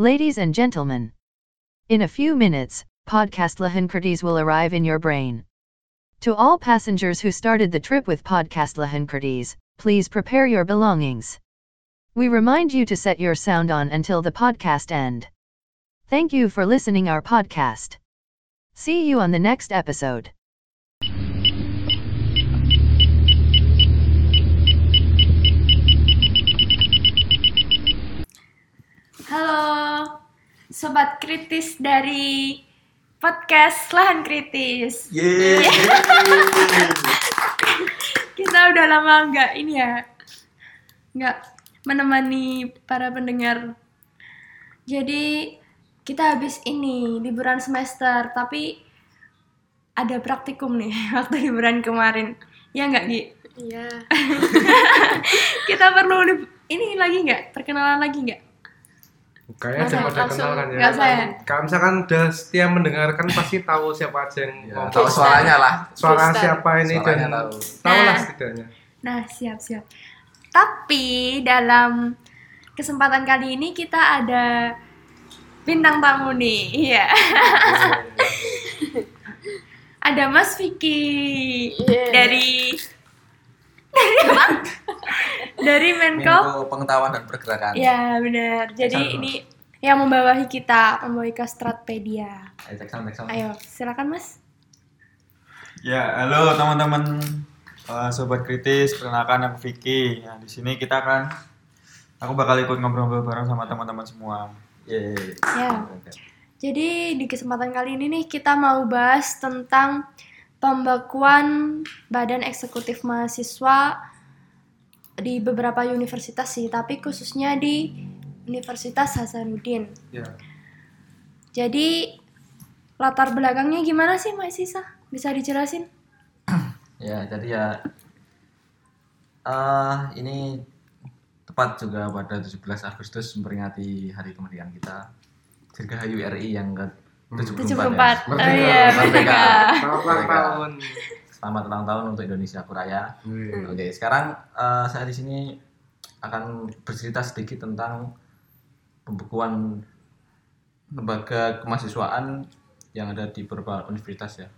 Ladies and gentlemen, in a few minutes, podcast Lahankertes will arrive in your brain. To all passengers who started the trip with podcast Lahankertes, please prepare your belongings. We remind you to set your sound on until the podcast end. Thank you for listening our podcast. See you on the next episode. Halo, sobat kritis dari podcast Lahan Kritis. Yeay. Kita udah lama nggak ini ya, nggak menemani para pendengar. Jadi kita habis ini liburan semester, tapi ada praktikum nih waktu liburan kemarin. Ya nggak Gi? Iya. Kita perlu ini lagi nggak? Perkenalan lagi nggak? Kayaknya Masa udah pada langsung kenal kan ya. Kalau misalkan udah setia mendengarkan pasti tahu siapa aja yang Ya, ngomong. tahu suaranya lah. Suara Freestyle. siapa ini Suaranya dan tahu. tahu lah Nah. setidaknya. Nah, siap-siap. Tapi dalam kesempatan kali ini kita ada bintang tamu nih. Iya. ada Mas Vicky Iya. dari dari apa? dari Menko. Menko pengetahuan dan pergerakan. Ya, benar. Jadi Sama. ini yang membawahi kita, membawahi ke Stratpedia. Ayo, cek sound, cek sound. Ayo, silakan Mas. Ya, halo teman-teman eh, sobat kritis, perkenalkan aku Vicky. Ya, di sini kita akan aku bakal ikut ngobrol-ngobrol bareng sama teman-teman semua. Yeay. Ya. Jadi di kesempatan kali ini nih kita mau bahas tentang pembekuan Badan Eksekutif Mahasiswa di beberapa universitas sih, tapi khususnya di Universitas Hasanuddin. Ya. Jadi latar belakangnya gimana sih Mbak Sisa? Bisa dijelasin? Ya, jadi ya eh ini tepat juga pada 17 Agustus memperingati Hari Kemerdekaan kita. Dirgahayu RI yang ke 74. 74. Ya. Oh iya, Merdeka. Selamat ulang Merdeka. tahun. Selamat ulang tahun untuk Indonesia Kuraya. Wih. Oke, sekarang eh, saya di sini akan bercerita sedikit tentang pembekuan lembaga kemahasiswaan yang ada di beberapa universitas ya.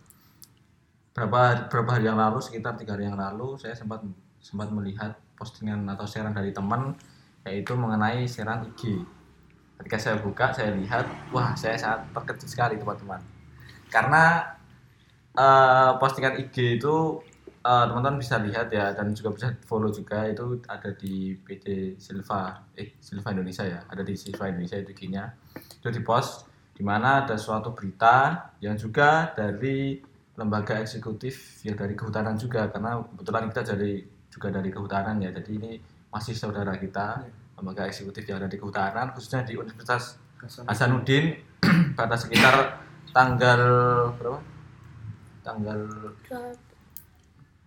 Berapa beberapa hari yang lalu, sekitar tiga hari yang lalu, saya sempat sempat melihat postingan atau sharean dari teman yaitu mengenai sharean IG. Ketika saya buka, saya lihat, wah, saya sangat terkejut sekali teman-teman. Karena eh, postingan IG itu eh, teman-teman bisa lihat ya dan juga bisa follow juga itu ada di PT Silva eh Silva Indonesia ya ada di Silva Indonesia itu IG-nya itu di post di mana ada suatu berita yang juga dari lembaga eksekutif yang dari kehutanan juga karena kebetulan kita dari juga dari kehutanan ya jadi ini masih saudara kita lembaga eksekutif yang ada di kehutanan khususnya di Universitas Hasanuddin pada sekitar tanggal berapa tanggal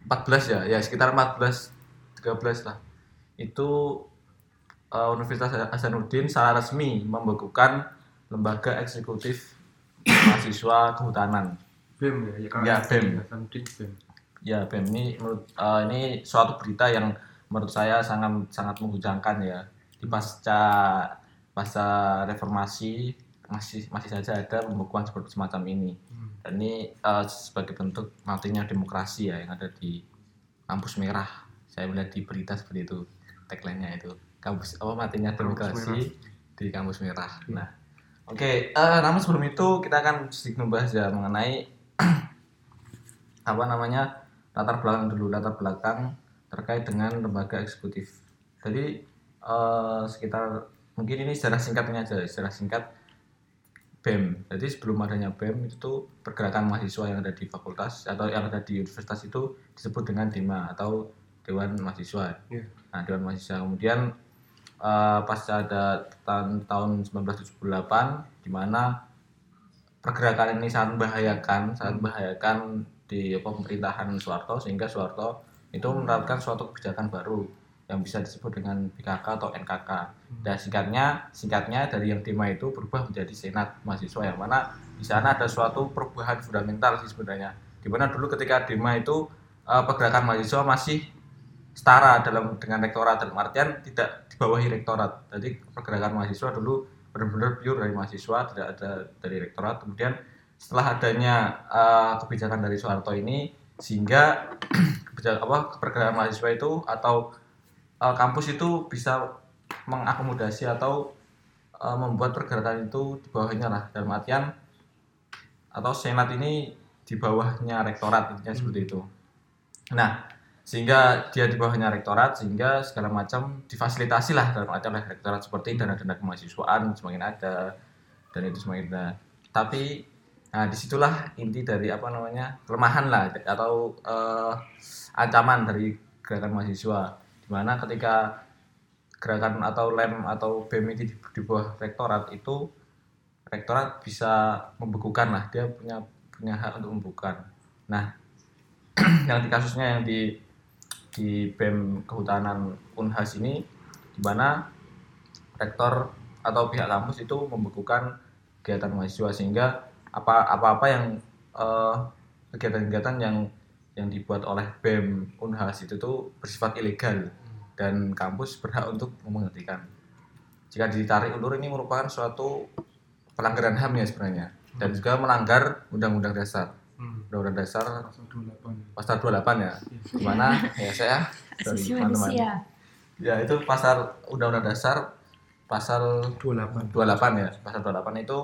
14 ya, ya sekitar 14 13 lah. Itu eh, Universitas Hasanuddin secara resmi membekukan lembaga eksekutif mahasiswa kehutanan. BEM ya. Ya, Ya, BEM. Hasanuddin BEM. Ya, BEM ini menurut eh, ini suatu berita yang menurut saya sangat sangat menghujangkan ya. Di pasca pasca reformasi masih masih saja ada pembekuan seperti semacam ini. Dan ini eh, sebagai bentuk matinya demokrasi ya yang ada di kampus merah. Saya melihat di berita seperti itu tagline-nya itu. Kampus apa matinya demokrasi di kampus merah. Nah, oke, eh, namun sebelum itu kita akan sedikit membahas ya mengenai apa namanya latar belakang dulu latar belakang terkait dengan lembaga eksekutif. Jadi eh, sekitar mungkin ini sejarah singkatnya aja, sejarah singkat BEM. Jadi sebelum adanya BEM itu tuh pergerakan mahasiswa yang ada di fakultas atau yang ada di universitas itu disebut dengan DEMA atau Dewan Mahasiswa. Iya. Nah, Dewan Mahasiswa kemudian eh, pasca ada tahun, tahun 1978 di mana pergerakan ini sangat membahayakan, sangat membahayakan di apa, pemerintahan Soeharto sehingga Soeharto itu menerapkan suatu kebijakan baru yang bisa disebut dengan BKK atau NKK. Dan singkatnya, singkatnya dari yang DEMA itu berubah menjadi Senat Mahasiswa yang mana di sana ada suatu perubahan fundamental sih sebenarnya. Di mana dulu ketika DEMA itu eh, pergerakan mahasiswa masih setara dalam dengan rektorat dalam artian tidak di bawahi rektorat. Jadi pergerakan mahasiswa dulu benar-benar pure dari mahasiswa tidak ada dari rektorat kemudian setelah adanya eh, kebijakan dari Soeharto ini sehingga kebijakan apa pergerakan mahasiswa itu atau eh, kampus itu bisa mengakomodasi atau eh, membuat pergerakan itu di bawahnya lah dalam artian atau senat ini di bawahnya rektorat intinya seperti itu. Nah, sehingga dia di bawahnya rektorat sehingga segala macam difasilitasi lah dalam artian oleh rektorat seperti dana-dana kemahasiswaan semakin ada dan itu semakin ada. Tapi nah di situlah inti dari apa namanya kelemahan lah atau eh, ancaman dari gerakan mahasiswa di mana ketika gerakan atau lem atau bem ini di, di bawah rektorat itu rektorat bisa membekukan lah. Dia punya punya hak untuk membekukan. Nah yang di kasusnya yang di di bem kehutanan unhas ini di mana rektor atau pihak kampus itu membekukan kegiatan mahasiswa sehingga apa apa apa yang eh, kegiatan-kegiatan yang yang dibuat oleh bem unhas itu tuh bersifat ilegal dan kampus berhak untuk menghentikan. Jika ditarik ulur ini merupakan suatu pelanggaran HAM ya sebenarnya. Dan juga melanggar undang-undang dasar. Hmm. undang-undang dasar Pasal 28. pasal 28 ya? Di mana ya saya dari Asasi teman-teman. ya itu pasal undang-undang dasar pasal 28. 28 ya? Pasal 28 itu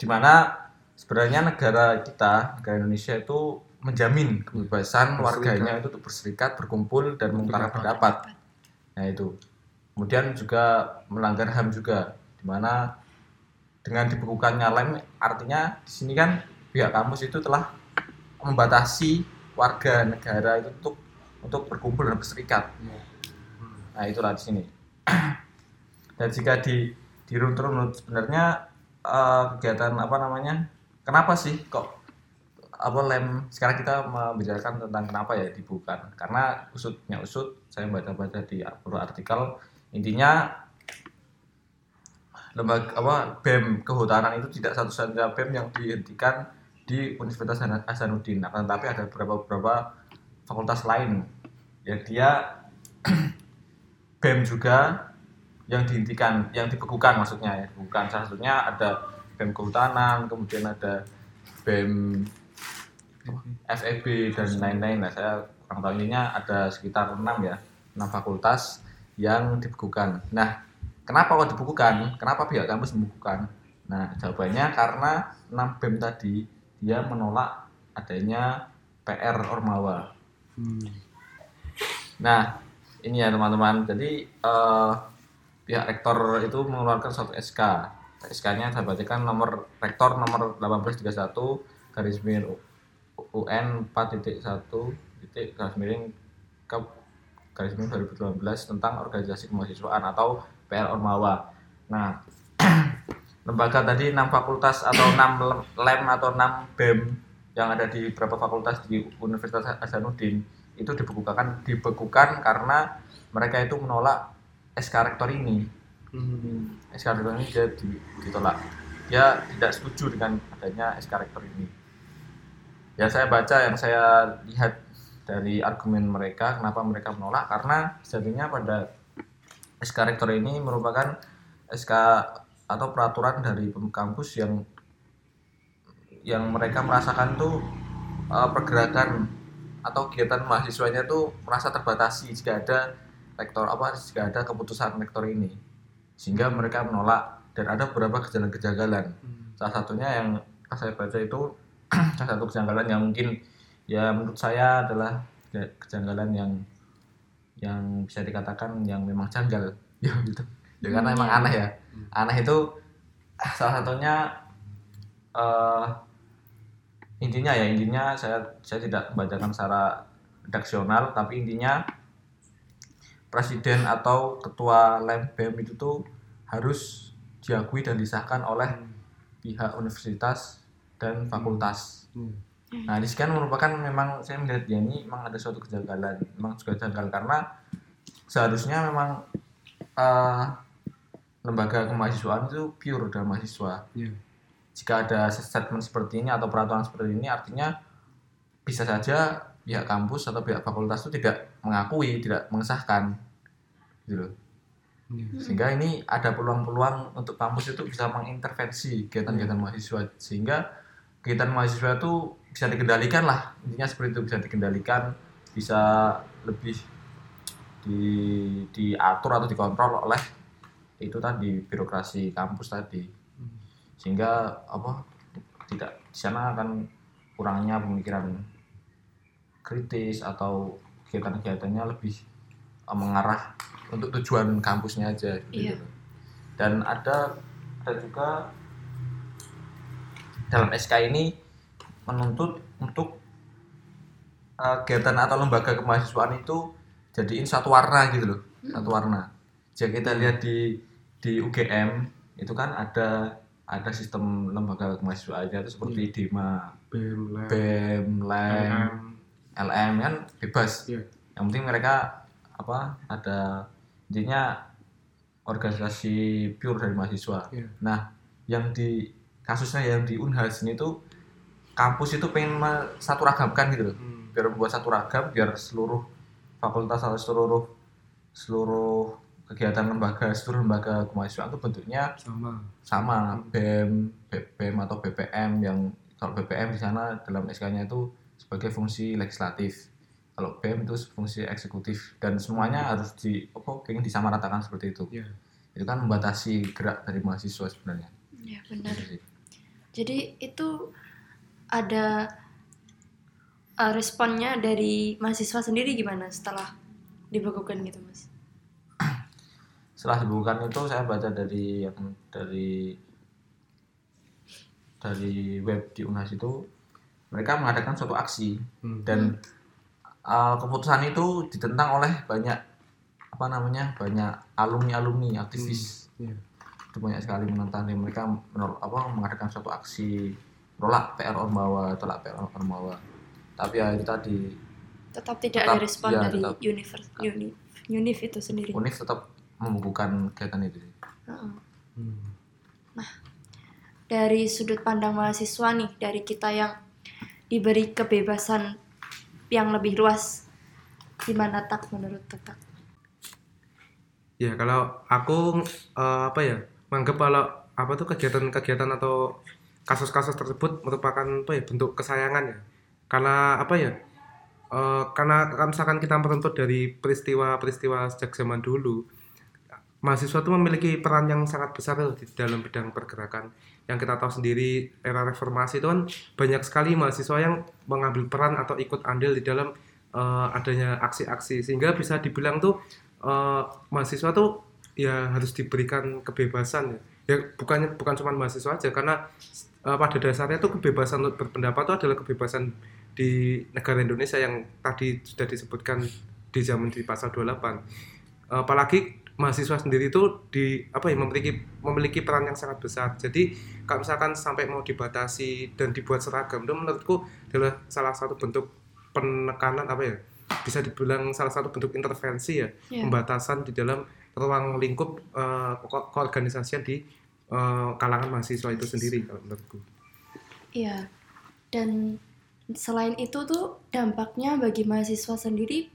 di mana sebenarnya negara kita negara Indonesia itu menjamin kebebasan Berserikat. warganya itu untuk berserikat berkumpul dan mengutarakan pendapat. Nah itu. Kemudian juga melanggar HAM juga di mana dengan dibekukannya lem artinya di sini kan pihak kampus itu telah membatasi warga negara itu untuk untuk berkumpul dan berserikat. Nah itulah di sini. Dan jika di dirunut-runut sebenarnya eh, kegiatan apa namanya? Kenapa sih kok apa lem. Sekarang kita membicarakan tentang kenapa ya dibuka karena usutnya usut saya baca-baca di artikel intinya lembaga apa BEM kehutanan itu tidak satu-satunya BEM yang dihentikan di Universitas Hasan- Hasanuddin. Akan tetapi ada beberapa beberapa fakultas lain. Yang dia BEM juga yang dihentikan, yang dibekukan maksudnya ya, bukan salah satunya ada BEM kehutanan, kemudian ada BEM FEB dan lain-lain. Nah, saya kurang tahu ininya ada sekitar 6 ya, 6 fakultas yang dibekukan. Nah, kenapa kok dibekukan? Kenapa pihak kampus membekukan? Nah, jawabannya karena 6 BEM tadi dia menolak adanya PR Ormawa. Hmm. Nah, ini ya teman-teman. Jadi eh, pihak rektor itu mengeluarkan suatu SK. SK-nya saya bacakan nomor rektor nomor 1831 garis miring UN 4.1 titik garis miring ke garis miring 2019 tentang organisasi kemahasiswaan atau PR Ormawa. Nah, lembaga tadi 6 fakultas atau 6 lem atau 6 BEM yang ada di beberapa fakultas di Universitas Hasanuddin itu dibekukan dibekukan karena mereka itu menolak SK rektor ini Hmm. SK rektor ini dia di- ditolak dia tidak setuju dengan adanya SK rektor ini ya saya baca yang saya lihat dari argumen mereka kenapa mereka menolak karena sejatinya pada SK rektor ini merupakan SK atau peraturan dari kampus yang yang mereka merasakan tuh uh, pergerakan atau kegiatan mahasiswanya tuh merasa terbatasi jika ada rektor apa jika ada keputusan rektor ini sehingga mereka menolak dan ada beberapa kejanggalan-kejanggalan Hmm. salah satunya yang saya baca itu salah satu kejanggalan yang mungkin ya menurut saya adalah ke- kejanggalan yang yang bisa dikatakan yang memang janggal. Ya gitu. Ya karena Hmm, emang iya. aneh ya. Aneh itu salah satunya eh intinya ya intinya saya saya tidak membacakan secara redaksional tapi intinya presiden atau ketua lem BEM itu tuh harus diakui dan disahkan oleh pihak universitas dan fakultas. Hmm. Nah, di sini kan merupakan memang saya melihat ya ini memang ada suatu kejanggalan, memang juga janggal karena seharusnya memang eh, lembaga kemahasiswaan itu pure dari mahasiswa. Iya. Jika ada statement seperti ini atau peraturan seperti ini artinya bisa saja pihak kampus atau pihak fakultas itu tidak mengakui, tidak mengesahkan. Gitu loh. sehingga ini ada peluang-peluang untuk kampus itu bisa mengintervensi kegiatan-kegiatan mahasiswa sehingga kegiatan mahasiswa itu bisa dikendalikan lah intinya seperti itu bisa dikendalikan bisa lebih di diatur atau dikontrol oleh itu tadi birokrasi kampus tadi sehingga apa tidak di sana akan kurangnya pemikiran kritis atau kegiatan-kegiatannya lebih eh, mengarah untuk tujuan kampusnya aja gitu. Iya. dan ada ada juga dalam SK ini menuntut untuk eh, kegiatan atau lembaga kemahasiswaan itu jadiin satu warna gitu loh satu warna jika kita lihat di di UGM itu kan ada ada sistem lembaga kemahasiswaannya itu seperti DEMA, BEM, LEM, BEM, LEM, LM. LM kan bebas. Iya. Yang penting mereka apa ada intinya organisasi pure dari mahasiswa. Iya. Nah, yang di kasusnya yang di Unhas ini tuh kampus itu pengen satu ragamkan gitu loh. Hmm. Biar buat satu ragam biar seluruh fakultas atau seluruh seluruh kegiatan lembaga seluruh lembaga kemahasiswaan itu bentuknya sama sama BEM, B- BEM atau BPM yang kalau BPM di sana dalam SK-nya itu sebagai fungsi legislatif. Kalau BEM itu fungsi eksekutif dan semuanya harus di apa pengen disamaratakan seperti itu. ya Itu kan membatasi gerak dari mahasiswa sebenarnya. Ya benar. Jadi itu ada uh, responnya dari mahasiswa sendiri gimana setelah dibekukan gitu mas? Setelah dibukukan itu saya baca dari yang dari dari web di Unas itu mereka mengadakan suatu aksi Hmm. dan uh, keputusan itu ditentang oleh banyak apa namanya banyak alumni alumni aktivis Iya. Itu banyak sekali menentang dan mereka menol- apa mengadakan suatu aksi menolak PR Ormawa tolak PR Ormawa tapi ya itu tadi Tetap tidak Tetap, ada respon ya, dari tetap. univers, uni, unif itu sendiri. UNIF tetap membukukan kegiatan itu sih. Heeh. Hmm. Dari sudut pandang mahasiswa nih, dari kita yang diberi kebebasan yang lebih luas, gimana tak menurut tak? Ya kalau aku eh, apa ya menganggap kalau apa tuh kegiatan-kegiatan atau kasus-kasus tersebut merupakan apa ya bentuk kesayangan ya. Karena apa ya eh, karena misalkan kita meruntut dari peristiwa-peristiwa sejak zaman dulu mahasiswa itu memiliki peran yang sangat besar loh di dalam bidang pergerakan. Yang kita tahu sendiri era reformasi itu kan banyak sekali mahasiswa yang mengambil peran atau ikut andil di dalam eh, adanya aksi-aksi. Sehingga bisa dibilang tuh eh, mahasiswa tuh ya harus diberikan kebebasan ya. Ya bukannya bukan cuma mahasiswa aja karena eh, pada dasarnya tuh kebebasan untuk berpendapat itu adalah kebebasan di negara Indonesia yang tadi sudah disebutkan di zaman di pasal 28. Apalagi mahasiswa sendiri itu di apa ya memiliki memiliki peran yang sangat besar. Jadi kalau misalkan sampai mau dibatasi dan dibuat seragam itu menurutku adalah salah satu bentuk penekanan apa ya bisa dibilang salah satu bentuk intervensi ya Ya. pembatasan di dalam ruang lingkup eh, ko- di eh, kalangan mahasiswa itu sendiri kalau menurutku. Iya. Dan selain itu tuh dampaknya bagi mahasiswa sendiri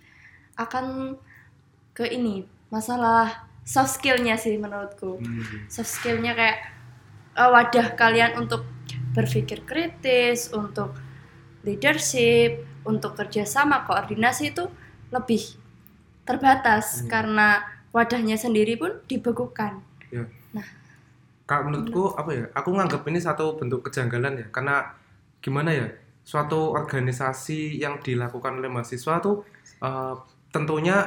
akan ke ini masalah soft skillnya sih menurutku. Soft skillnya kayak eh, wadah kalian untuk berpikir kritis, untuk leadership, untuk kerjasama, koordinasi itu lebih terbatas Hmm. karena wadahnya sendiri pun dibekukan. Kalau menurutku apa ya? Aku nganggap ini satu bentuk kejanggalan ya, karena gimana ya? Suatu organisasi yang dilakukan oleh mahasiswa tuh eh, tentunya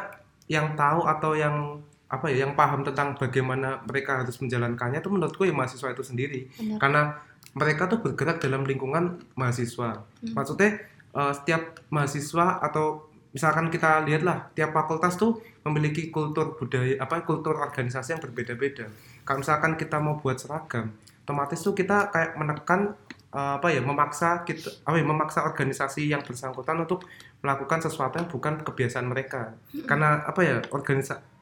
yang tahu atau yang apa ya, yang paham tentang bagaimana mereka harus menjalankannya itu menurutku ya mahasiswa itu sendiri. Benar. Karena mereka tuh bergerak dalam lingkungan mahasiswa. Maksudnya eh, setiap mahasiswa atau misalkan kita lihatlah tiap fakultas tuh memiliki kultur budaya apa kultur organisasi yang berbeda-beda. Kalau misalkan kita mau buat seragam, otomatis tuh kita kayak menekan eh, apa ya memaksa kita apa ya memaksa organisasi yang bersangkutan untuk melakukan sesuatu yang bukan kebiasaan mereka. Karena apa ya organisasi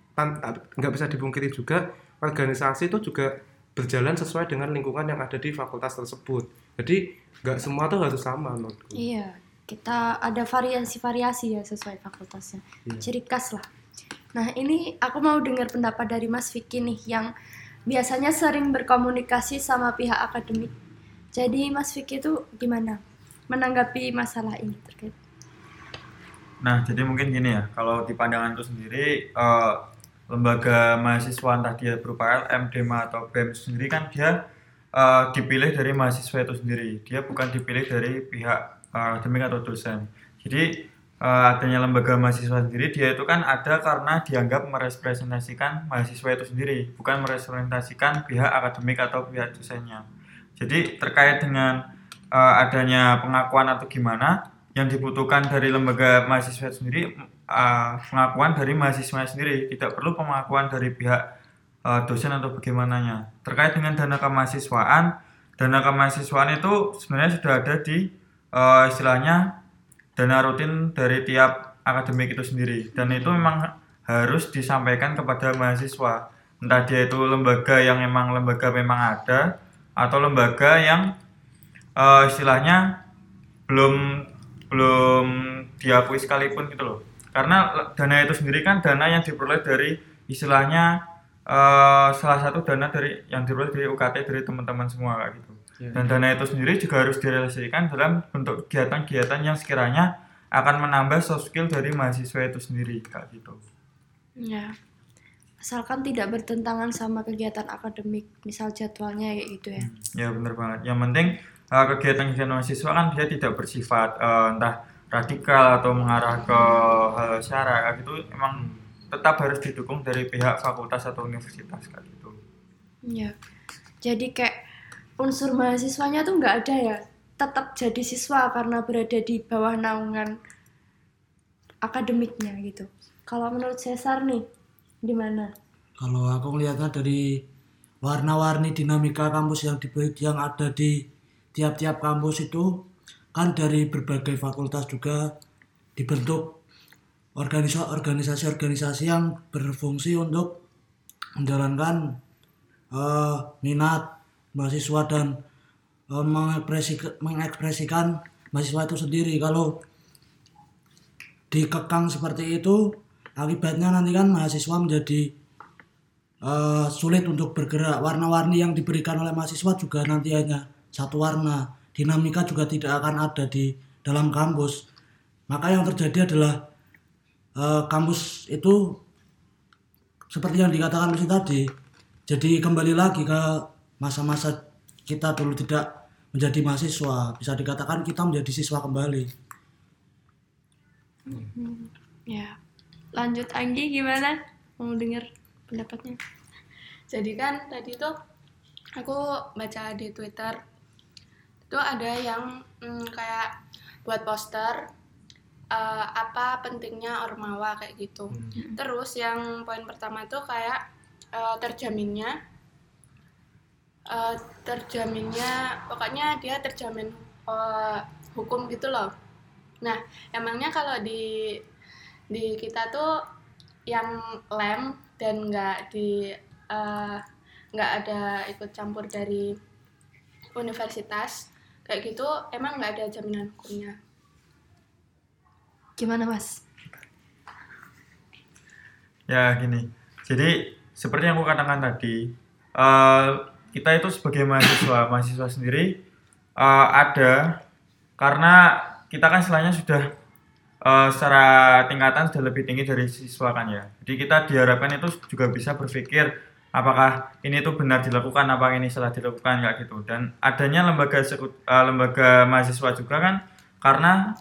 nggak bisa dipungkiri juga organisasi itu juga berjalan sesuai dengan lingkungan yang ada di fakultas tersebut. Jadi nggak semua tuh harus sama menurutku. Iya, kita ada variasi-variasi ya sesuai fakultasnya. Iya. Ciri khas lah. Nah, ini aku mau dengar pendapat dari Mas Vicky nih yang biasanya sering berkomunikasi sama pihak akademik. Jadi Mas Vicky itu gimana menanggapi masalah ini terkait? Nah, jadi mungkin gini ya, kalau di pandanganku sendiri, eh, lembaga mahasiswa entah dia berupa LM, DEMA, atau BEM sendiri kan dia eh, dipilih dari mahasiswa itu sendiri. Dia bukan dipilih dari pihak eh, akademik atau dosen. Jadi eh, adanya lembaga mahasiswa sendiri, dia itu kan ada karena dianggap merepresentasikan mahasiswa itu sendiri, bukan merepresentasikan pihak akademik atau pihak dosennya. Jadi terkait dengan eh, adanya pengakuan atau gimana, yang dibutuhkan dari lembaga mahasiswa sendiri uh, pengakuan dari mahasiswa sendiri tidak perlu pengakuan dari pihak uh, dosen atau bagaimananya terkait dengan dana kemahasiswaan dana kemahasiswaan itu sebenarnya sudah ada di uh, istilahnya dana rutin dari tiap akademik itu sendiri. Dan itu memang harus disampaikan kepada mahasiswa. Entah dia itu lembaga yang memang lembaga memang ada atau lembaga yang uh, istilahnya belum belum diakui sekalipun gitu loh. Karena dana itu sendiri kan dana yang diperoleh dari istilahnya eh, salah satu dana dari yang diperoleh dari UKT dari teman-teman semua gitu dan dana itu sendiri juga harus direalisasikan dalam bentuk kegiatan-kegiatan yang sekiranya akan menambah soft skill dari mahasiswa itu sendiri kayak gitu Ya. Asalkan tidak bertentangan sama kegiatan akademik, misal jadwalnya kayak gitu ya. ya benar banget yang penting eh, kegiatan-kegiatan mahasiswa kan dia tidak bersifat eh, entah radikal atau mengarah ke hal syara kayak gitu emang tetap harus didukung dari pihak fakultas atau universitas kayak gitu Ya. Jadi kayak unsur mahasiswanya tuh nggak ada ya. Tetap jadi siswa karena berada di bawah naungan akademiknya gitu. Kalau menurut Cesar nih, gimana? Kalau aku melihatnya dari warna-warni dinamika kampus yang yang ada di tiap-tiap kampus itu kan dari berbagai fakultas juga dibentuk organisa- organisasi-organisasi yang berfungsi untuk menjalankan eh, minat mahasiswa dan eh, mengekspresi- mengekspresikan mahasiswa itu sendiri. Kalau dikekang seperti itu akibatnya nanti kan mahasiswa menjadi eh, sulit untuk bergerak. Warna-warni yang diberikan oleh mahasiswa juga nanti hanya satu warna. Dinamika juga tidak akan ada di dalam kampus. Maka yang terjadi adalah eh, kampus itu seperti yang dikatakan Lucy tadi. Jadi kembali lagi ke masa-masa kita dulu tidak menjadi mahasiswa. Bisa dikatakan kita menjadi siswa kembali. Ya. Lanjut Anggi gimana? Mau denger pendapatnya? Jadi kan tadi tuh aku baca di Twitter itu ada yang mm, kayak buat poster eh, apa pentingnya ormawa kayak gitu. Terus yang poin pertama tuh kayak eh, terjaminnya eh, terjaminnya pokoknya dia terjamin eh, hukum gitu loh. Nah, emangnya kalau di di kita tuh yang lem dan nggak di eh, nggak ada ikut campur dari universitas kayak gitu emang nggak ada jaminan hukumnya Gimana Mas? Ya gini, jadi seperti yang aku katakan tadi, eh, kita itu sebagai mahasiswa, mahasiswa sendiri eh, ada karena kita kan istilahnya sudah eh, secara tingkatan sudah lebih tinggi dari siswa kan ya. Jadi kita diharapkan itu juga bisa berpikir apakah ini tuh benar dilakukan, apa ini salah dilakukan kayak gitu. Dan adanya lembaga eh, lembaga mahasiswa juga kan karena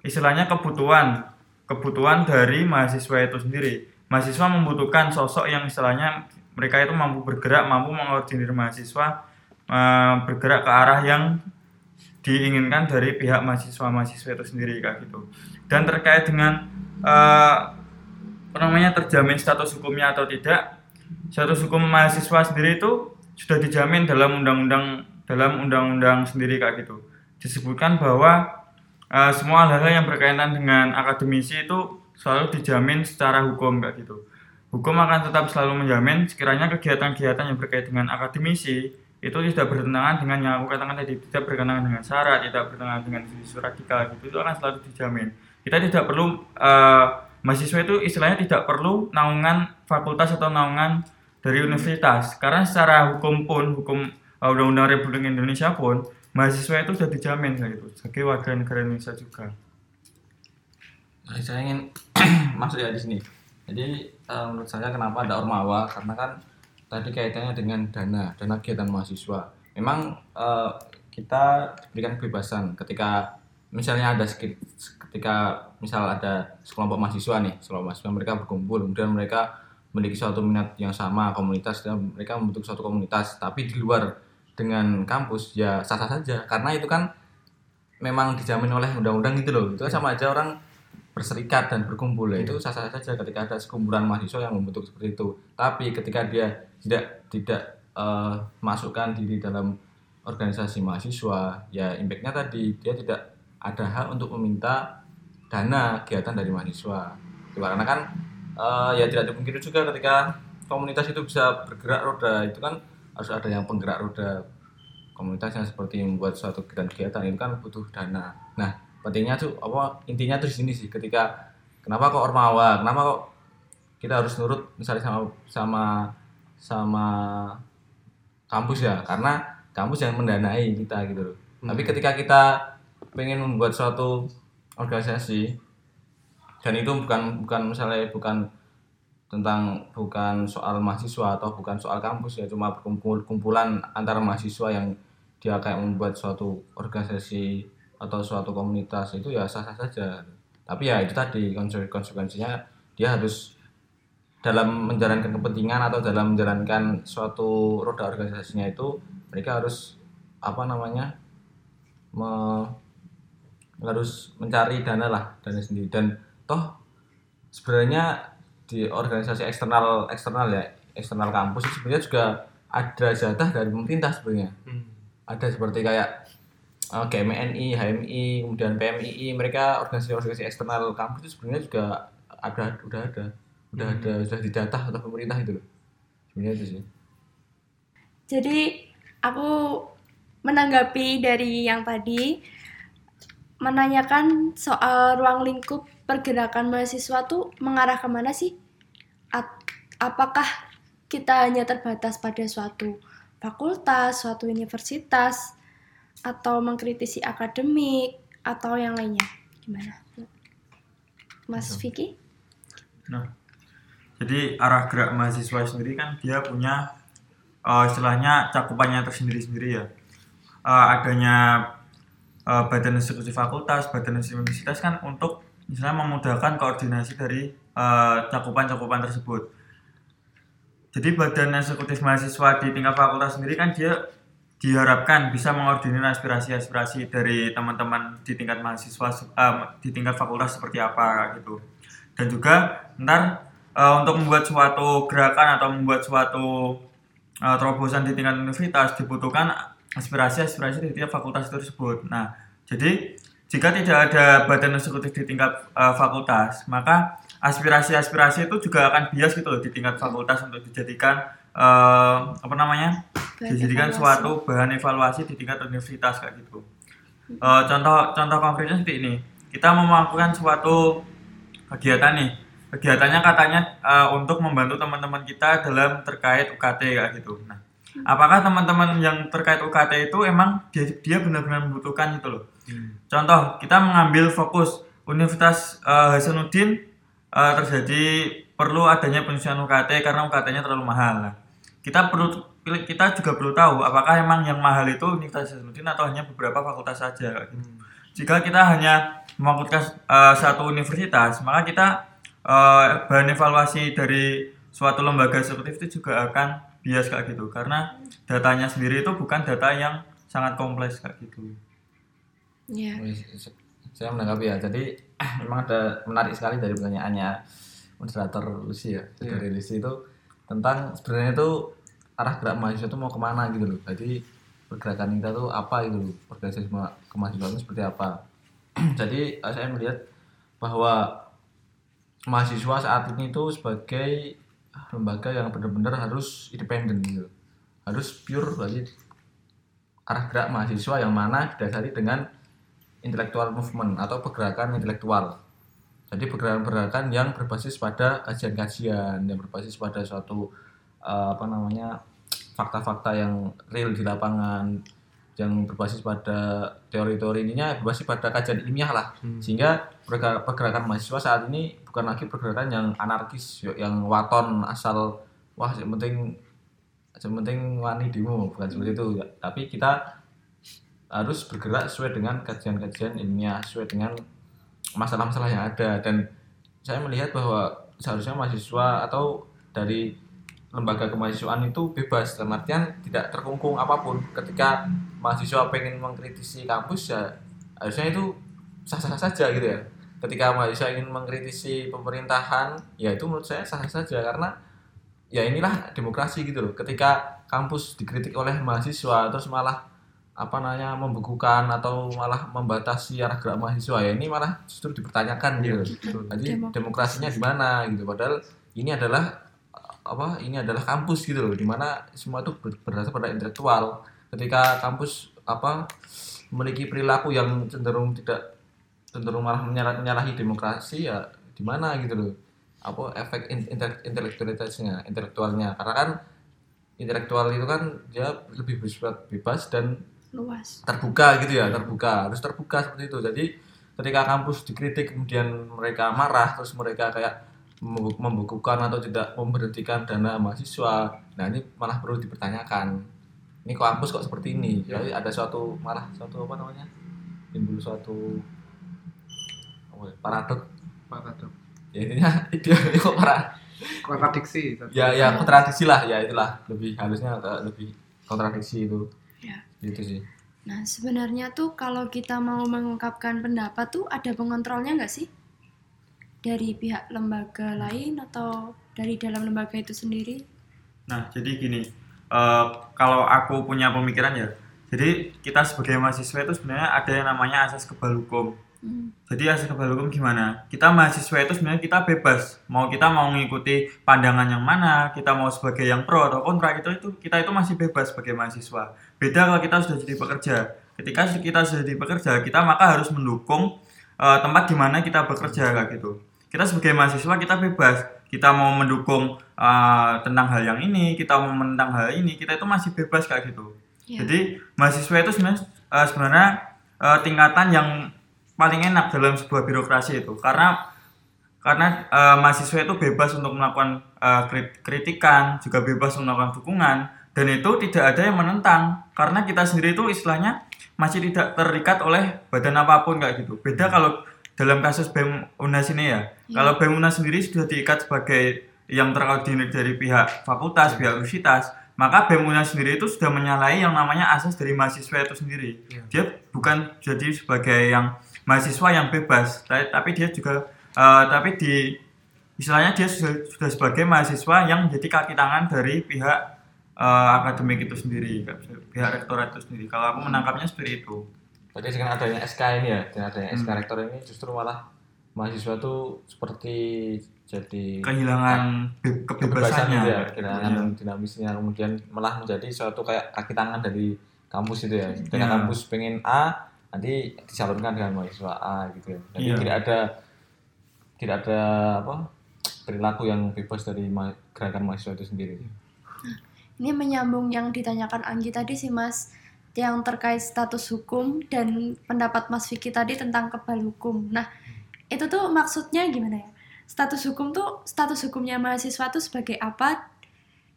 istilahnya kebutuhan kebutuhan dari mahasiswa itu sendiri. Mahasiswa membutuhkan sosok yang istilahnya mereka itu mampu bergerak, mampu mengordinir mahasiswa eh, bergerak ke arah yang diinginkan dari pihak mahasiswa-mahasiswa itu sendiri kayak gitu. Dan terkait dengan eh, apa namanya terjamin status hukumnya atau tidak, status hukum mahasiswa sendiri itu sudah dijamin dalam undang-undang dalam undang-undang sendiri kayak gitu. Disebutkan bahwa Eh, semua hal-hal yang berkaitan dengan akademisi itu selalu dijamin secara hukum kayak gitu. Hukum akan tetap selalu menjamin sekiranya kegiatan-kegiatan yang berkaitan dengan akademisi itu tidak bertentangan dengan yang aku katakan tadi tidak bertentangan dengan syarat, tidak bertentangan dengan isu radikal gitu itu akan selalu dijamin. Kita tidak perlu eh, mahasiswa itu istilahnya tidak perlu naungan fakultas atau naungan dari universitas karena secara hukum pun hukum uh, undang-undang Republik Indonesia pun mahasiswa itu sudah dijamin gitu sebagai warga negara Indonesia juga. Nah, saya ingin masuk ya di sini. Jadi eh, menurut saya kenapa ada ormawa karena kan tadi kaitannya dengan dana, dana kegiatan mahasiswa. Memang eh, kita diberikan kebebasan ketika misalnya ada ketika misal ada sekelompok mahasiswa nih, sekelompok mahasiswa mereka berkumpul, kemudian mereka memiliki suatu minat yang sama komunitas dan mereka membentuk suatu komunitas, tapi di luar dengan kampus ya sah-sah saja karena itu kan memang dijamin oleh undang-undang gitu loh. Itu sama aja orang berserikat dan berkumpul. Ya itu sah-sah saja ketika ada sekumpulan mahasiswa yang membentuk seperti itu. Tapi ketika dia tidak tidak eh, masukkan diri dalam organisasi mahasiswa ya impactnya tadi dia tidak ada hak untuk meminta dana kegiatan dari mahasiswa. Karena kan eh, ya tidak dimungkiri juga ketika komunitas itu bisa bergerak roda itu kan harus ada yang penggerak roda. Komunitas yang seperti membuat suatu kegiatan-kegiatan itu kan butuh dana. Nah, pentingnya tuh apa intinya tuh di sini sih ketika kenapa kok ormawa, kenapa kok kita harus nurut misalnya sama sama sama kampus ya, karena kampus yang mendanai kita gitu loh. Tapi ketika kita pengen membuat suatu organisasi dan itu bukan bukan misalnya bukan tentang bukan soal mahasiswa atau bukan soal kampus ya cuma berkumpul kumpulan antara mahasiswa yang dia kayak membuat suatu organisasi atau suatu komunitas itu ya sah-sah saja. Tapi ya itu tadi konse- konsekuensinya dia harus dalam menjalankan kepentingan atau dalam menjalankan suatu roda organisasinya itu mereka harus apa namanya me- harus mencari dana lah dana sendiri. Dan toh sebenarnya di organisasi eksternal eksternal ya eksternal kampus itu sebenarnya juga ada jatah dari pemerintah sebenarnya. Hmm. ada seperti kayak uh, GMNI, HMI, kemudian PMII mereka organisasi-organisasi eksternal kampus itu sebenarnya juga ada udah ada. Udah ada sudah didata oleh pemerintah itu loh. Sebenarnya itu sih. Jadi aku menanggapi dari yang tadi menanyakan soal ruang lingkup pergerakan mahasiswa tuh mengarah ke mana sih? Apakah kita hanya terbatas pada suatu fakultas, suatu universitas, atau mengkritisi akademik, atau yang lainnya? Gimana? Mas Vicky? Nah, jadi arah gerak mahasiswa sendiri kan dia punya eh, istilahnya cakupannya tersendiri-sendiri ya. Eh, adanya eh, badan eksekutif fakultas, badan eksekutif universitas kan untuk misalnya memudahkan koordinasi dari cakupan-cakupan tersebut. Jadi badan eksekutif mahasiswa di tingkat fakultas sendiri kan dia diharapkan bisa mengordinir aspirasi-aspirasi dari teman-teman di tingkat mahasiswa eh, di tingkat fakultas seperti apa gitu. Dan juga ntar eh, untuk membuat suatu gerakan atau membuat suatu eh, terobosan di tingkat universitas dibutuhkan aspirasi-aspirasi dari tiap fakultas tersebut. Nah, jadi jika tidak ada badan eksekutif di tingkat eh, fakultas, maka aspirasi-aspirasi itu juga akan bias gitu loh di tingkat fakultas untuk dijadikan eh, apa namanya? Bahan dijadikan evaluasi. suatu bahan evaluasi di tingkat universitas kayak gitu. Eh, contoh contoh konkretnya seperti ini. Kita mau melakukan suatu kegiatan nih. Kegiatannya katanya eh, untuk membantu teman-teman kita dalam terkait UKT kayak gitu. Nah, apakah teman-teman yang terkait UKT itu emang dia, dia benar-benar membutuhkan gitu loh? Contoh, kita mengambil fokus Universitas eh, Hasanuddin eh, terjadi perlu adanya penyusunan UKT karena UKT-nya terlalu mahal. Nah, kita perlu kita juga perlu tahu apakah emang yang mahal itu Universitas Hasanuddin atau hanya beberapa fakultas saja. kayak gitu. Jika kita hanya memfokuskan eh, satu universitas, maka kita eh, bahan evaluasi dari suatu lembaga eksekutif itu juga akan bias kayak gitu karena datanya sendiri itu bukan data yang sangat kompleks kayak gitu. Ya. Se- saya menanggapi ya. Jadi memang ada menarik sekali dari pertanyaannya moderator Lucy ya. Iya. Dari Lucy itu tentang sebenarnya itu arah gerak mahasiswa itu mau ke mana gitu loh. Jadi pergerakan kita tuh apa gitu loh. Organisasi ma- kemahasiswaan itu seperti apa. Jadi saya melihat bahwa mahasiswa saat ini itu sebagai lembaga yang benar-benar harus independen gitu. Harus pure berarti arah gerak mahasiswa yang mana didasari dengan intellectual movement atau pergerakan intelektual. Jadi pergerakan-pergerakan yang berbasis pada kajian-kajian, yang berbasis pada suatu eh, apa namanya fakta-fakta yang real di lapangan, yang berbasis pada teori-teori ininya berbasis pada kajian ilmiah lah. Sehingga pergerakan, pergerakan mahasiswa saat ini bukan lagi pergerakan yang anarkis, yang waton asal wah yang penting yang penting wani demo bukan seperti itu ya. tapi kita harus bergerak sesuai dengan kajian-kajian ilmiah sesuai dengan masalah-masalah yang ada. Dan saya melihat bahwa seharusnya mahasiswa atau dari lembaga kemahasiswaan itu bebas. Dalam artian tidak terkungkung apa pun. Ketika mahasiswa pengen mengkritisi kampus ya harusnya itu sah-sah saja gitu ya. Ketika mahasiswa ingin mengkritisi pemerintahan ya itu menurut saya sah-sah saja. Karena ya inilah demokrasi gitu loh. Ketika kampus dikritik oleh mahasiswa terus malah apa namanya membekukan atau malah membatasi arah gerak mahasiswa ya. Ini malah justru dipertanyakan gitu. Jadi Demo- demokrasinya di mana gitu. Padahal ini adalah apa ini adalah kampus gitu loh di mana semua itu ber- berdasar pada intelektual. Ketika kampus apa memiliki perilaku yang cenderung tidak cenderung malah menyala- menyalahi demokrasi ya di mana gitu loh. Apa efek in- intel- intelektualitasnya intelektualnya. Karena kan intelektual itu kan dia lebih bersifat bebas dan luas. Terbuka gitu ya terbuka. Harus terbuka seperti itu. Jadi ketika kampus dikritik kemudian mereka marah terus mereka kayak membu- membukukan atau tidak memberhentikan dana mahasiswa nah ini malah perlu dipertanyakan. Ini kok kampus kok seperti ini? Jadi ada suatu malah suatu apa namanya? Timbul suatu apa ya, paradok Paradok. ya intinya dia kok para kontradiksi. Ya ya kontradiksi lah. Ya itulah. Lebih harusnya agak lebih kontradiksi itu. Ya. Gitu sih Nah, sebenarnya tuh kalau kita mau mengungkapkan pendapat tuh ada pengontrolnya nggak sih? Dari pihak lembaga lain atau dari dalam lembaga itu sendiri? Nah, jadi gini, eh, kalau aku punya pemikiran ya, jadi kita sebagai mahasiswa itu sebenarnya ada yang namanya asas kebal hukum. Hmm. Jadi asas kebal hukum gimana? Kita mahasiswa itu sebenarnya kita bebas. Mau kita mau mengikuti pandangan yang mana, kita mau sebagai yang pro atau kontra itu itu kita itu masih bebas sebagai mahasiswa. Beda kalau kita sudah jadi pekerja. Ketika kita sudah jadi pekerja, kita maka harus mendukung eh, tempat di mana kita bekerja kayak gitu. Kita sebagai mahasiswa kita bebas. Kita mau mendukung eh, tentang hal yang ini, kita mau menentang hal ini, kita itu masih bebas kayak gitu. Ya. Jadi mahasiswa itu sebenarnya eh, sebenarnya eh, tingkatan yang paling enak dalam sebuah birokrasi itu. Karena karena eh, mahasiswa itu bebas untuk melakukan krit- kritikan juga bebas untuk melakukan dukungan dan itu tidak ada yang menentang. Karena kita sendiri itu istilahnya masih tidak terikat oleh badan apa pun kayak gitu. Beda kalau dalam kasus BEM UNAS ini ya. Kalau BEM UNAS sendiri sudah diikat sebagai yang terkoordinir dari pihak fakultas pihak universitas maka BEM UNAS sendiri itu sudah menyalahi yang namanya asas dari mahasiswa itu sendiri. Dia bukan jadi sebagai yang mahasiswa yang bebas tapi, dia juga eh, tapi di istilahnya dia sudah, sudah sebagai mahasiswa yang menjadi kaki tangan dari pihak eh, akademik itu sendiri pihak rektorat itu sendiri kalau aku menangkapnya seperti itu Berarti dengan adanya SK ini ya, dengan adanya SK Hmm. rektor ini justru malah mahasiswa tuh seperti jadi kehilangan kebebasan kebebasannya gitu ya, kehilangan Iya. dinamisnya kemudian malah menjadi suatu kayak kaki tangan dari kampus itu ya. Dengan Iya. kampus pengen A, nanti disalurkan dengan mahasiswa A gitu ya. Jadi Iya. tidak ada tidak ada apa perilaku yang bebas dari ma- gerakan mahasiswa itu sendiri. Ini menyambung yang ditanyakan Anggi tadi sih Mas, yang terkait status hukum dan pendapat Mas Vicky tadi tentang kebal hukum. Nah, itu tuh maksudnya gimana ya? Status hukum tuh status hukumnya mahasiswa tuh sebagai apa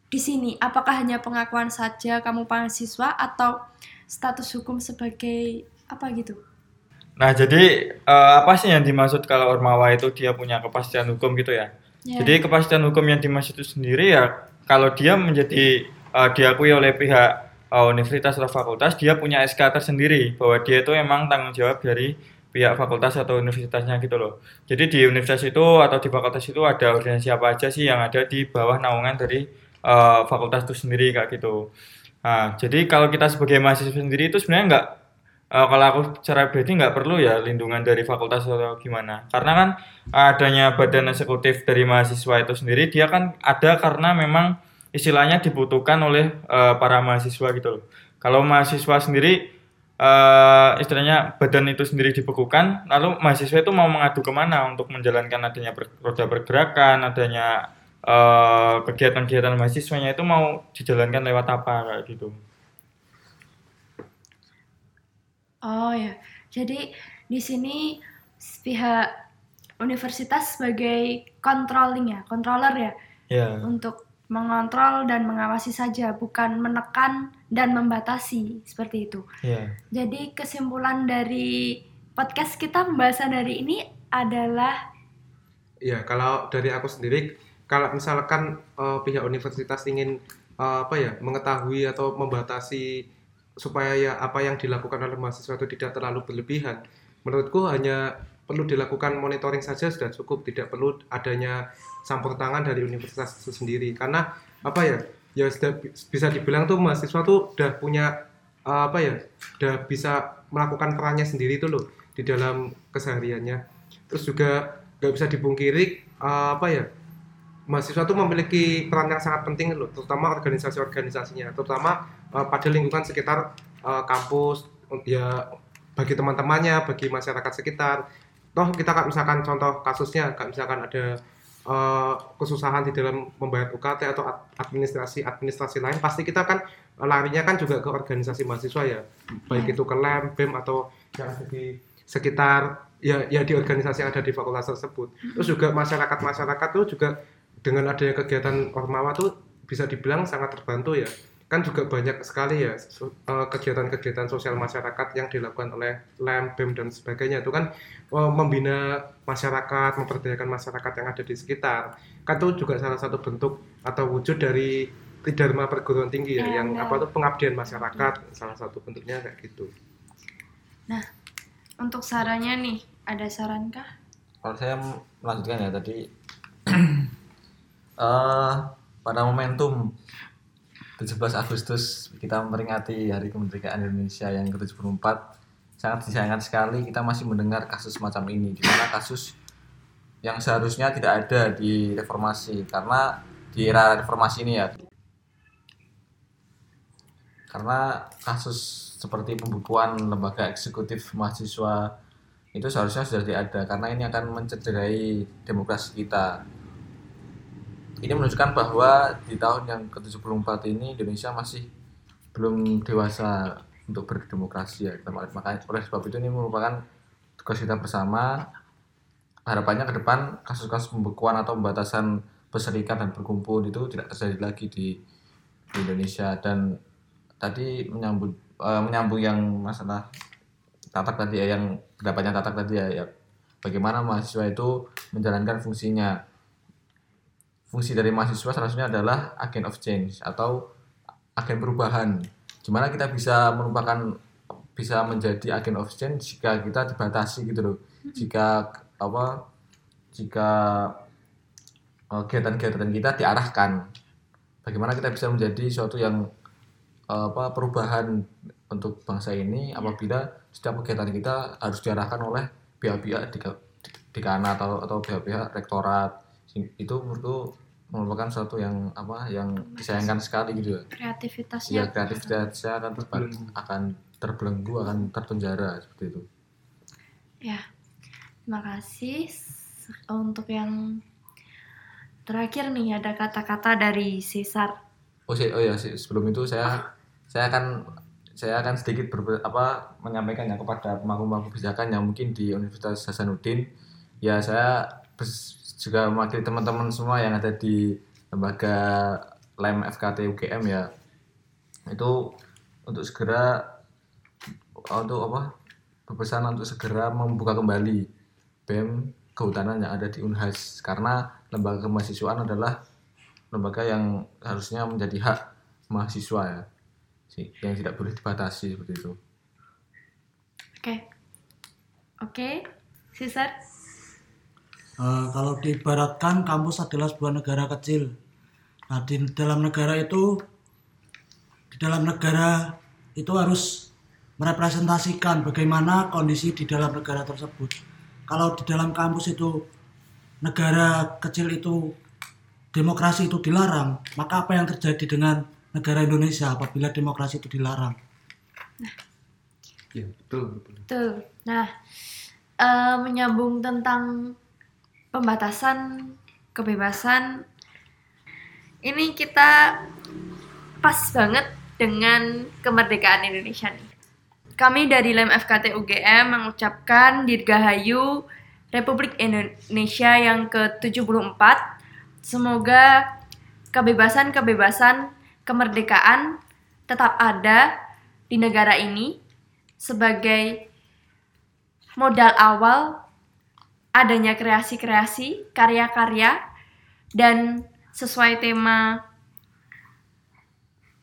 di sini? Apakah hanya pengakuan saja kamu mahasiswa atau status hukum sebagai apa gitu? Nah, jadi eh, apa sih yang dimaksud kalau Ormawa itu dia punya kepastian hukum gitu ya? Ya. Jadi kepastian hukum yang dimaksud itu sendiri ya kalau dia menjadi eh, diakui oleh pihak eh, universitas atau fakultas, dia punya SK tersendiri bahwa dia itu emang tanggung jawab dari pihak fakultas atau universitasnya gitu loh. Jadi di universitas itu atau di fakultas itu ada organisasi apa aja sih yang ada di bawah naungan dari eh, fakultas itu sendiri kayak gitu. Nah, jadi kalau kita sebagai mahasiswa sendiri itu sebenarnya nggak Eh, kalau aku secara pribadi nggak perlu ya lindungan dari fakultas atau gimana karena kan adanya badan eksekutif dari mahasiswa itu sendiri dia kan ada karena memang istilahnya dibutuhkan oleh eh, para mahasiswa gitu loh kalau mahasiswa sendiri eh, istilahnya badan itu sendiri dibekukan, lalu mahasiswa itu mau mengadu ke mana untuk menjalankan adanya ber- roda pergerakan, adanya kegiatan-kegiatan mahasiswanya itu mau dijalankan lewat apa kayak gitu. Oh ya, jadi di sini pihak universitas sebagai controlling ya, controller ya, Ya, untuk mengontrol dan mengawasi saja, bukan menekan dan membatasi seperti itu. ya. Jadi kesimpulan dari podcast kita pembahasan hari ini adalah Ya, kalau dari aku sendiri, kalau misalkan eh, pihak universitas ingin eh, apa ya mengetahui atau membatasi supaya ya apa yang dilakukan oleh mahasiswa itu tidak terlalu berlebihan, menurutku hanya perlu dilakukan monitoring saja sudah cukup, tidak perlu adanya campur tangan dari universitas itu sendiri. Karena apa ya, ya sudah bi- bisa dibilang tuh mahasiswa tuh udah punya eh, apa ya, udah bisa melakukan perannya sendiri tuh loh di dalam kesehariannya. Terus juga nggak bisa dipungkiri eh, apa ya mahasiswa itu memiliki peran yang sangat penting loh terutama organisasi-organisasinya terutama eh, pada lingkungan sekitar eh, kampus ya bagi teman-temannya bagi masyarakat sekitar toh kita kan misalkan contoh kasusnya kayak misalkan ada eh, kesusahan di dalam membayar UKT atau ad- administrasi administrasi lain pasti kita kan larinya kan juga ke organisasi mahasiswa ya baik itu ke LEM, BEM atau yang ada di sekitar ya ya di organisasi yang ada di fakultas tersebut. Terus juga masyarakat-masyarakat tuh juga dengan adanya kegiatan Ormawa tuh bisa dibilang sangat terbantu ya. Kan juga banyak sekali ya so- eh, kegiatan-kegiatan sosial masyarakat yang dilakukan oleh LEM, BEM dan sebagainya itu kan eh, membina masyarakat, memperdayakan masyarakat yang ada di sekitar. Kan itu juga salah satu bentuk atau wujud dari Tridharma perguruan tinggi ya, Iya, yang benar. apa tuh pengabdian masyarakat salah satu bentuknya kayak gitu. untuk sarannya nih, ada sarankah? Kalau saya melanjutkan ya tadi eh pada momentum 17 Agustus kita memperingati Hari Kemerdekaan Indonesia yang ke-74 sangat disayangkan sekali kita masih mendengar kasus semacam ini di mana kasus yang seharusnya tidak ada di reformasi karena di era reformasi ini ya karena kasus seperti pembukuan lembaga eksekutif mahasiswa itu seharusnya sudah tidak ada karena ini akan mencederai demokrasi kita. Ini menunjukkan bahwa di tahun yang ke-74 ini Indonesia masih belum dewasa untuk berdemokrasi ya. Makanya oleh sebab itu ini merupakan tugas kita bersama. Harapannya ke depan kasus-kasus pembekuan atau pembatasan berserikat dan berkumpul itu tidak terjadi lagi di, di Indonesia dan tadi menyambut eh, menyambung yang masalah tatak tadi ya yang pendapatnya tatak tadi ya, ya bagaimana mahasiswa itu menjalankan fungsinya fungsi dari mahasiswa salah satunya adalah agen of change atau agen perubahan. Gimana kita bisa merupakan bisa menjadi agen of change jika kita dibatasi gitu loh. Jika apa jika eh, kegiatan-kegiatan kita diarahkan. Bagaimana kita bisa menjadi suatu yang eh, apa perubahan untuk bangsa ini apabila setiap kegiatan kita harus diarahkan oleh pihak-pihak di, di, di kana atau atau pihak-pihak rektorat itu menurutku merupakan suatu yang apa yang disayangkan sekali gitu ya. Kreativitasnya. ya kreativitasnya akan terba- akan terbelenggu akan terpenjara seperti itu. Ya, terima kasih. Untuk yang terakhir nih ada kata-kata dari Cesar. oh sih oh ya sebelum itu saya saya akan saya akan sedikit ber, apa menyampaikan ya kepada pemangku-pemangku kebijakan yang mungkin di Universitas Hasanuddin. Ya saya juga mewakili teman-teman semua yang ada di lembaga LEM FKT UGM ya. Itu untuk segera untuk apa berpesan untuk segera membuka kembali BEM kehutanan yang ada di Unhas. Karena lembaga kemahasiswaan adalah lembaga yang harusnya menjadi hak mahasiswa ya. Yang tidak boleh dibatasi seperti itu. Oke. Oke, Cesar. Eh, kalau diibaratkan kampus adalah sebuah negara kecil. Nah, di dalam negara itu di dalam negara itu harus merepresentasikan bagaimana kondisi di dalam negara tersebut. Kalau di dalam kampus itu negara kecil itu demokrasi itu dilarang, maka apa yang terjadi dengan negara Indonesia apabila demokrasi itu dilarang? Iya, betul, betul. Betul. Nah, eh, menyambung tentang pembatasan kebebasan, ini kita pas banget dengan kemerdekaan Indonesia nih. Kami dari LEM FKT UGM mengucapkan Dirgahayu Republik Indonesia yang ke-74. Semoga kebebasan-kebebasan kemerdekaan tetap ada di negara ini sebagai modal awal adanya kreasi-kreasi, karya-karya, dan sesuai tema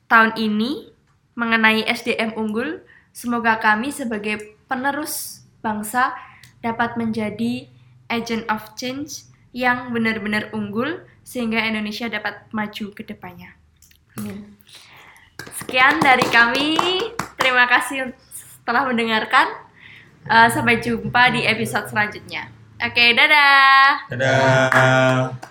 tahun ini mengenai SDM unggul, semoga kami sebagai penerus bangsa dapat menjadi agent of change yang benar-benar unggul sehingga Indonesia dapat maju ke depannya. Sekian dari kami. Terima kasih telah mendengarkan. Uh, sampai jumpa di episode selanjutnya. Oke, dadah. Dadah.